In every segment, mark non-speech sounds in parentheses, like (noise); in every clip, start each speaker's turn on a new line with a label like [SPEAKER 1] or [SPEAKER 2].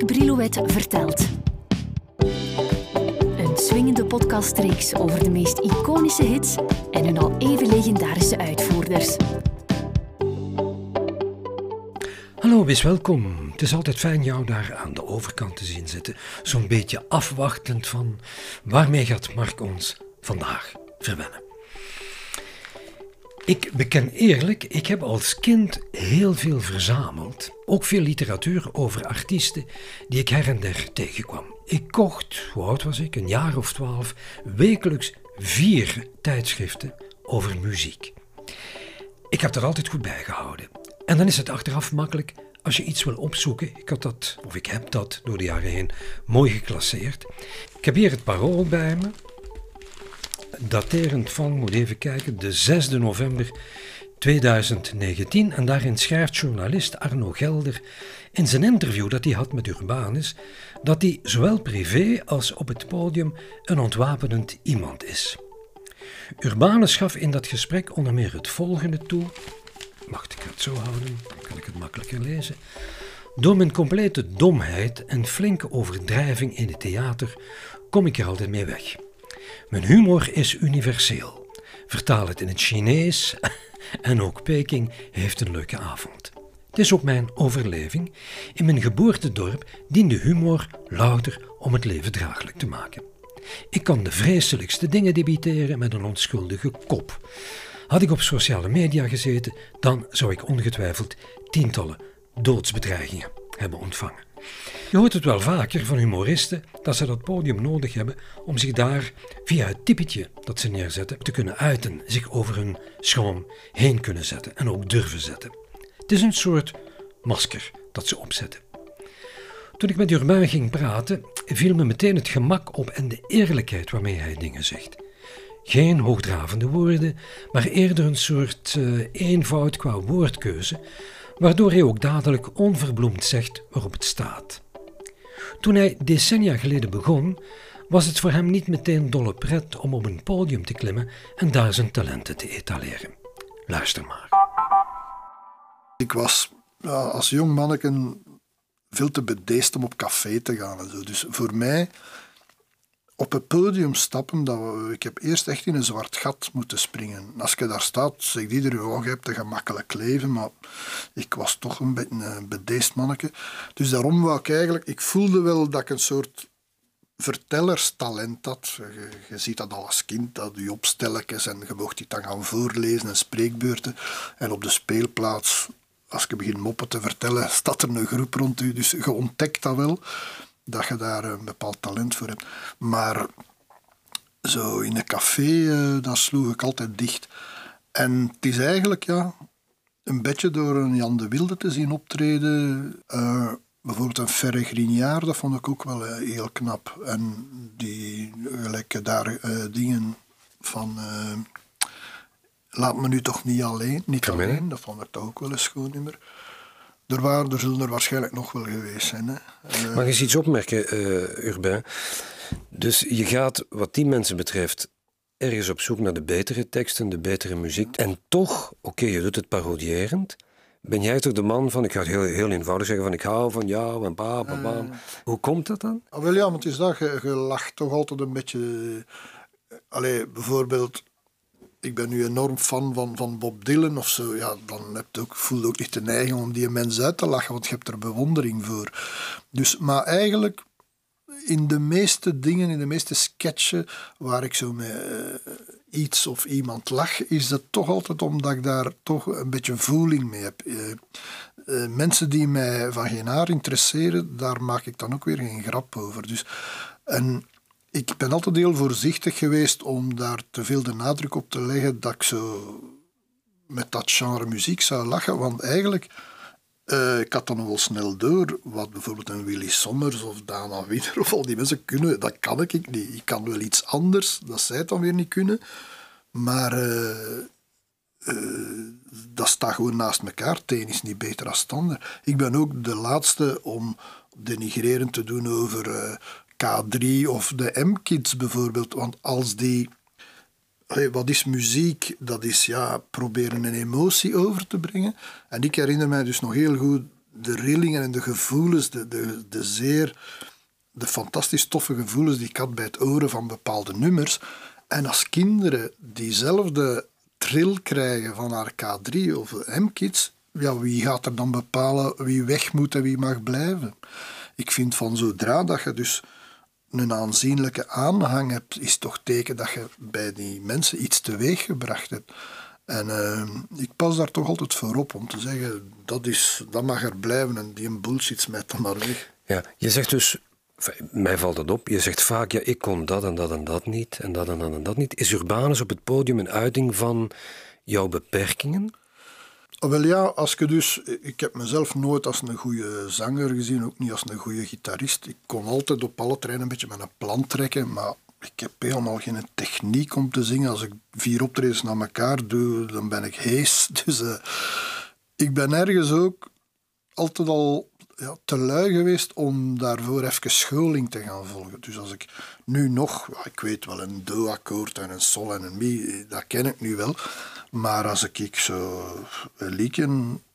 [SPEAKER 1] Mark Brilouet vertelt. Een swingende podcastreeks over de meest iconische hits en hun al even legendarische uitvoerders.
[SPEAKER 2] Hallo, wees welkom. Het is altijd fijn jou daar aan de overkant te zien zitten. Zo'n beetje afwachtend van waarmee gaat Mark ons vandaag verwennen. Ik beken eerlijk, ik heb als kind heel veel verzameld. Ook veel literatuur over artiesten die ik her en der tegenkwam. Ik kocht, hoe oud was ik, een jaar of twaalf, wekelijks vier tijdschriften over muziek. Ik heb dat altijd goed bijgehouden. En dan is het achteraf makkelijk als je iets wil opzoeken. Ik had dat, of ik heb dat door de jaren heen mooi geclasseerd. Ik heb hier het parool bij me daterend van, moet even kijken, de 6 november 2019. En daarin schrijft journalist Arno Gelder in zijn interview dat hij had met Urbanus, dat hij zowel privé als op het podium een ontwapenend iemand is. Urbanus gaf in dat gesprek onder meer het volgende toe. Wacht, ik het zo houden, dan kan ik het makkelijker lezen. Door mijn complete domheid en flinke overdrijving in het theater kom ik er altijd mee weg. Mijn humor is universeel. Vertaal het in het Chinees (laughs) en ook Peking heeft een leuke avond. Het is ook mijn overleving. In mijn geboortedorp diende humor louter om het leven draaglijk te maken. Ik kan de vreselijkste dingen debiteren met een onschuldige kop. Had ik op sociale media gezeten, dan zou ik ongetwijfeld tientallen doodsbedreigingen hebben ontvangen. Je hoort het wel vaker van humoristen dat ze dat podium nodig hebben om zich daar via het typetje dat ze neerzetten te kunnen uiten, zich over hun schroom heen kunnen zetten en ook durven zetten. Het is een soort masker dat ze opzetten. Toen ik met Urbain ging praten, viel me meteen het gemak op en de eerlijkheid waarmee hij dingen zegt. Geen hoogdravende woorden, maar eerder een soort uh, eenvoud qua woordkeuze, waardoor hij ook dadelijk onverbloemd zegt waarop het staat. Toen hij decennia geleden begon, was het voor hem niet meteen dolle pret om op een podium te klimmen en daar zijn talenten te etaleren. Luister maar.
[SPEAKER 3] Ik was als jong manneke veel te bedeesd om op café te gaan en zo. Dus voor mij op het podium stappen, dat ik heb eerst echt in een zwart gat moeten springen. Als je daar staat, zegt iedereen, oh, je hebt een gemakkelijk leven, maar ik was toch een beetje een bedeesd manneke. Dus daarom wou ik eigenlijk, ik voelde wel dat ik een soort vertellerstalent had. Je, je ziet dat al als kind, dat je opstelletjes en je mocht die dan gaan voorlezen en spreekbeurten. En op de speelplaats, als je begint moppen te vertellen, (laughs) staat er een groep rond u, dus je ontdekt dat wel dat je daar een bepaald talent voor hebt. Maar zo in een café, uh, dat sloeg ik altijd dicht. En het is eigenlijk ja, een beetje door een Jan de Wilde te zien optreden. Uh, bijvoorbeeld een Ferre Grignard, dat vond ik ook wel uh, heel knap. En die gelijk daar dingen van... Laat me nu toch niet alleen, niet alleen, dat vond ik toch ook wel een schoon nummer. Er, waren, er zullen er waarschijnlijk nog wel geweest zijn. Hè.
[SPEAKER 4] Uh, Mag eens iets opmerken, uh, Urbain? Dus je gaat, wat die mensen betreft, ergens op zoek naar de betere teksten, de betere muziek. En toch, oké, je doet het parodierend. Ben jij toch de man van, ik ga het heel, heel eenvoudig zeggen, van ik hou van jou en pa, pa. Uh, Hoe komt dat dan?
[SPEAKER 3] Ah, wel ja, want het is dat, je, je lacht toch altijd een beetje... Allee, bijvoorbeeld ik ben nu enorm fan van, van Bob Dylan of zo, ja, dan heb ook, voel je ook niet de neiging om die mens uit te lachen, want je hebt er bewondering voor. Dus, maar eigenlijk, in de meeste dingen, in de meeste sketchen waar ik zo met uh, iets of iemand lach, is dat toch altijd omdat ik daar toch een beetje voeling mee heb. Uh, uh, mensen die mij van geen haar interesseren, daar maak ik dan ook weer geen grap over. Dus, en ik ben altijd heel voorzichtig geweest om daar te veel de nadruk op te leggen dat ik zo met dat genre muziek zou lachen. Want eigenlijk, uh, ik had dan wel snel door wat bijvoorbeeld een Willy Sommers of Dana Wiener of al die mensen kunnen. Dat kan ik niet. Ik kan wel iets anders, dat zij het dan weer niet kunnen. Maar uh, uh, dat staat gewoon naast elkaar. Het een is niet beter dan ander. Ik ben ook de laatste om denigrerend te doen over K3 of de M-kids bijvoorbeeld. Want als die. wat is muziek? Dat is ja, proberen een emotie over te brengen. En ik herinner mij dus nog heel goed de rillingen en de gevoelens, de, de, zeer, de fantastisch toffe gevoelens die ik had bij het horen van bepaalde nummers. En als kinderen diezelfde trill krijgen van RK3 of M-Kids, ja, wie gaat er dan bepalen wie weg moet en wie mag blijven? Ik vind van zodra dat je dus een aanzienlijke aanhang hebt, is toch teken dat je bij die mensen iets teweeg gebracht hebt. En uh, ik pas daar toch altijd voor op om te zeggen, dat, is, dat mag er blijven en die bullshit smijt dan maar weg.
[SPEAKER 4] Ja, je zegt dus, mij valt dat op, je zegt vaak, ja, ik kon dat en dat en dat niet, en dat en dat en dat niet. Is Urbanus op het podium een uiting van jouw beperkingen?
[SPEAKER 3] Oh, wel ja, als je dus, ik heb mezelf nooit als een goede zanger gezien, ook niet als een goede gitarist. Ik kon altijd op alle treinen een beetje met een plan trekken, maar ik heb helemaal geen techniek om te zingen. Als ik vier optredens naar elkaar doe, dan ben ik hees. (laughs) Dus uh, ik ben ergens ook altijd al ja, te lui geweest om daarvoor even scholing te gaan volgen. Dus als ik nu nog, ik weet wel, een do-akkoord en een sol en een mi, dat ken ik nu wel. Maar als ik zo een liedje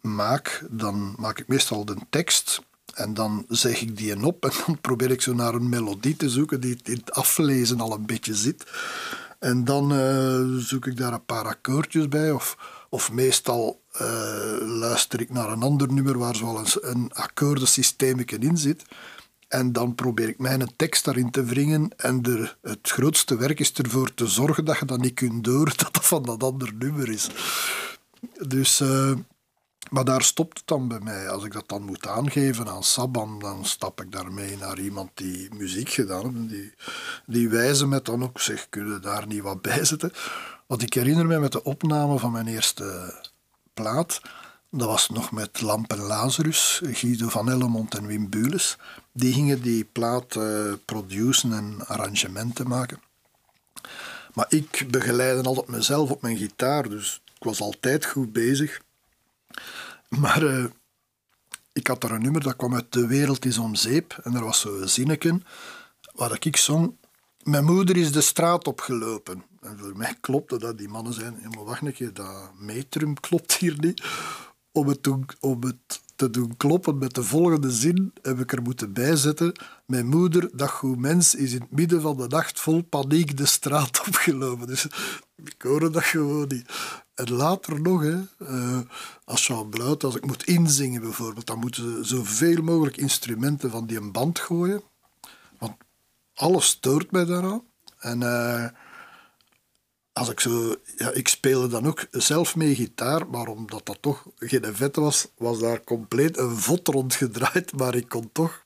[SPEAKER 3] maak, dan maak ik meestal de tekst en dan zeg ik die een op en (laughs) dan probeer ik zo naar een melodie te zoeken die in het aflezen al een beetje zit. En dan uh, zoek ik daar een paar akkoordjes bij. Of, of meestal uh, luister ik naar een ander nummer waar zoal een, een akkoordensysteem in zit. En dan probeer ik mijn tekst daarin te wringen. En er, het grootste werk is ervoor te zorgen dat je dat niet kunt door (laughs) dat dat van dat ander nummer is. Dus... Uh, maar daar stopt het dan bij mij. Als ik dat dan moet aangeven aan Saban, dan stap ik daarmee naar iemand die muziek gedaan heeft. Die, die wijzen me dan ook, zeg, kunnen daar niet wat bij zetten? Want ik herinner me met de opname van mijn eerste plaat, dat was nog met Lamp en Lazarus, Guido van Ellemont en Wim Bules. Die gingen die plaat uh, produceren en arrangementen maken. Maar ik begeleidde altijd mezelf op mijn gitaar, dus ik was altijd goed bezig. Maar uh, ik had daar een nummer dat kwam uit De Wereld is om zeep. En er was zo'n zinnetje waar ik zong. Mijn moeder is de straat opgelopen. En voor mij klopte dat. Die mannen zeiden, wacht een keer, dat metrum klopt hier niet. Om het, om het te doen kloppen met de volgende zin heb ik er moeten bijzetten. Mijn moeder, dat goed mens, is in het midden van de nacht vol paniek de straat (laughs) opgelopen. Dus ik hoorde dat gewoon niet. En later nog, hè, uh, als Jean Bluit, als ik moet inzingen bijvoorbeeld, dan moeten ze zoveel mogelijk instrumenten van die een band gooien. Want alles stoort mij daaraan. En uh, als ik zo... Ja, ik speelde dan ook zelf mee gitaar, maar omdat dat toch geen vet was, was daar compleet een vod rondgedraaid. (laughs) Maar ik kon toch...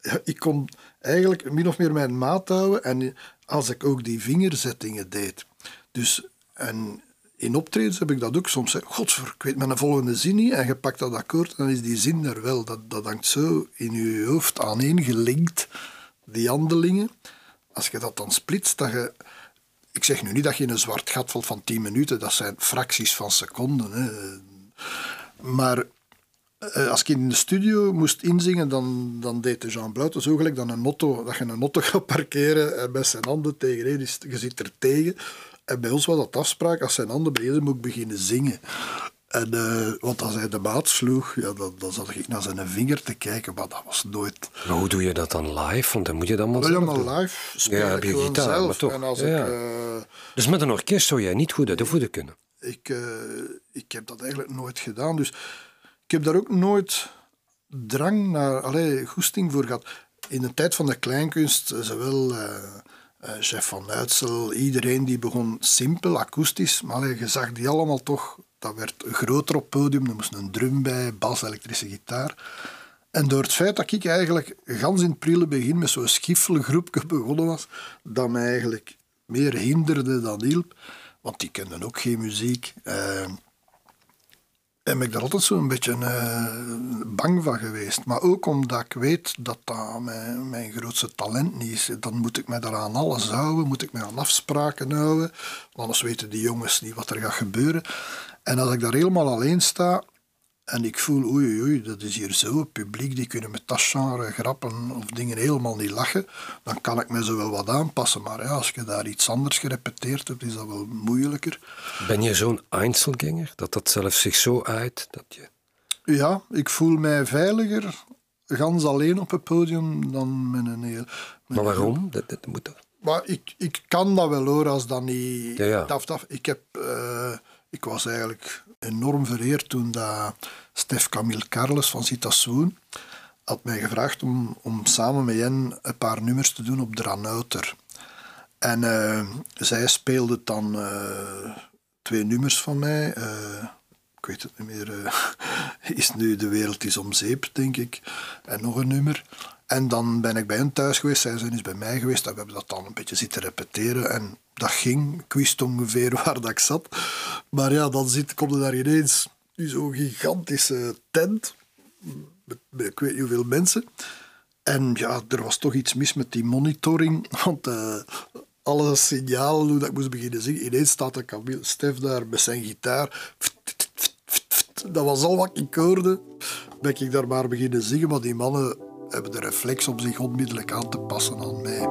[SPEAKER 3] Ja, ik kon eigenlijk min of meer mijn maat houden. En als ik ook die vingerzettingen deed. Dus... En in optredens heb ik dat ook soms. Godver, ik weet mijn volgende zin niet. En je pakt dat akkoord, dan is die zin er wel. Dat, dat hangt zo in je hoofd aaneengelinkt, die handelingen. Als je dat dan splitst, dat je... Ik zeg nu niet dat je in een zwart gat valt van 10 minuten. Dat zijn fracties van seconden. Hè. Maar eh, als ik in de studio moest inzingen, dan, dan deed de Jean Bluiten zo gelijk dat, een dat je een auto (laughs) gaat parkeren en met zijn handen tegen je zit er tegen. En bij ons was dat afspraak, als zijn handen bezig moet ik beginnen zingen. En, uh, want als hij de maat sloeg, ja, dan, dan zat ik naar zijn vinger te kijken, maar dat was nooit...
[SPEAKER 4] Maar hoe doe je dat dan live? Want dan moet je dan
[SPEAKER 3] maar
[SPEAKER 4] zelf
[SPEAKER 3] maar live speel ja, heb je gitaar, zelf. Maar toch. En als ja. ik, uh,
[SPEAKER 4] dus met een orkest zou jij niet goed uit de voeten kunnen?
[SPEAKER 3] Ik, uh, ik heb dat eigenlijk nooit gedaan. Dus ik heb daar ook nooit drang naar, allee, goesting voor gehad. In de tijd van de kleinkunst, zowel uh, chef van Uitsel, iedereen die begon simpel, akoestisch, maar je zag die allemaal toch, dat werd groter op podium, er moest een drum bij, bas, elektrische gitaar. En door het feit dat ik eigenlijk gans in het prille begin met zo'n schiffelgroepje begonnen was, dat mij eigenlijk meer hinderde dan hielp, want die kenden ook geen muziek. Uh, ben ik daar altijd zo'n beetje uh, bang van geweest. Maar ook omdat ik weet dat dat mijn, mijn grootste talent niet is. Dan moet ik me daaraan alles houden, moet ik me aan afspraken houden. Anders weten die jongens niet wat er gaat gebeuren. En als ik daar helemaal alleen sta, en ik voel, oei, oei, dat is hier zo. Het publiek die kunnen met dat genre grappen of dingen helemaal niet lachen. Dan kan ik me zo wel wat aanpassen. Maar ja, als je daar iets anders gerepeteerd hebt, is dat wel moeilijker.
[SPEAKER 4] Ben je zo'n Einzelganger? Dat dat zelfs zich zo uit dat je...
[SPEAKER 3] Ja, ik voel mij veiliger gans alleen op het podium dan met een heel...
[SPEAKER 4] Maar waarom? Dat, dat moet toch...
[SPEAKER 3] Maar ik, ik kan dat wel hoor, als dat niet...
[SPEAKER 4] Ja.
[SPEAKER 3] Ik, heb, eh, ik was eigenlijk enorm vereerd toen dat Stef Camille Carles van Citassoen had mij gevraagd om, om samen met hen een paar nummers te doen op Dranouter. En eh, zij speelde dan eh, twee nummers van mij. eh, weet het niet meer. eh, is nu De Wereld is om zeep, denk ik. En nog een nummer. En dan ben ik bij hen thuis geweest. Zij zijn eens bij mij geweest. En we hebben dat dan een beetje zitten repeteren. En dat ging. Ik wist ongeveer (laughs) waar dat ik zat. Maar ja, dan zit, kom je daar ineens in zo'n gigantische tent. Met, met ik weet niet hoeveel mensen. En ja, er was toch iets mis met die monitoring. (laughs) Want eh, alle signalen hoe dat ik moest beginnen zingen. Ineens staat de Camille Stef daar met zijn gitaar. Dat was al wat ik hoorde. Ben ik daar maar beginnen zingen. Maar die mannen hebben de reflex om zich onmiddellijk aan te passen aan mij.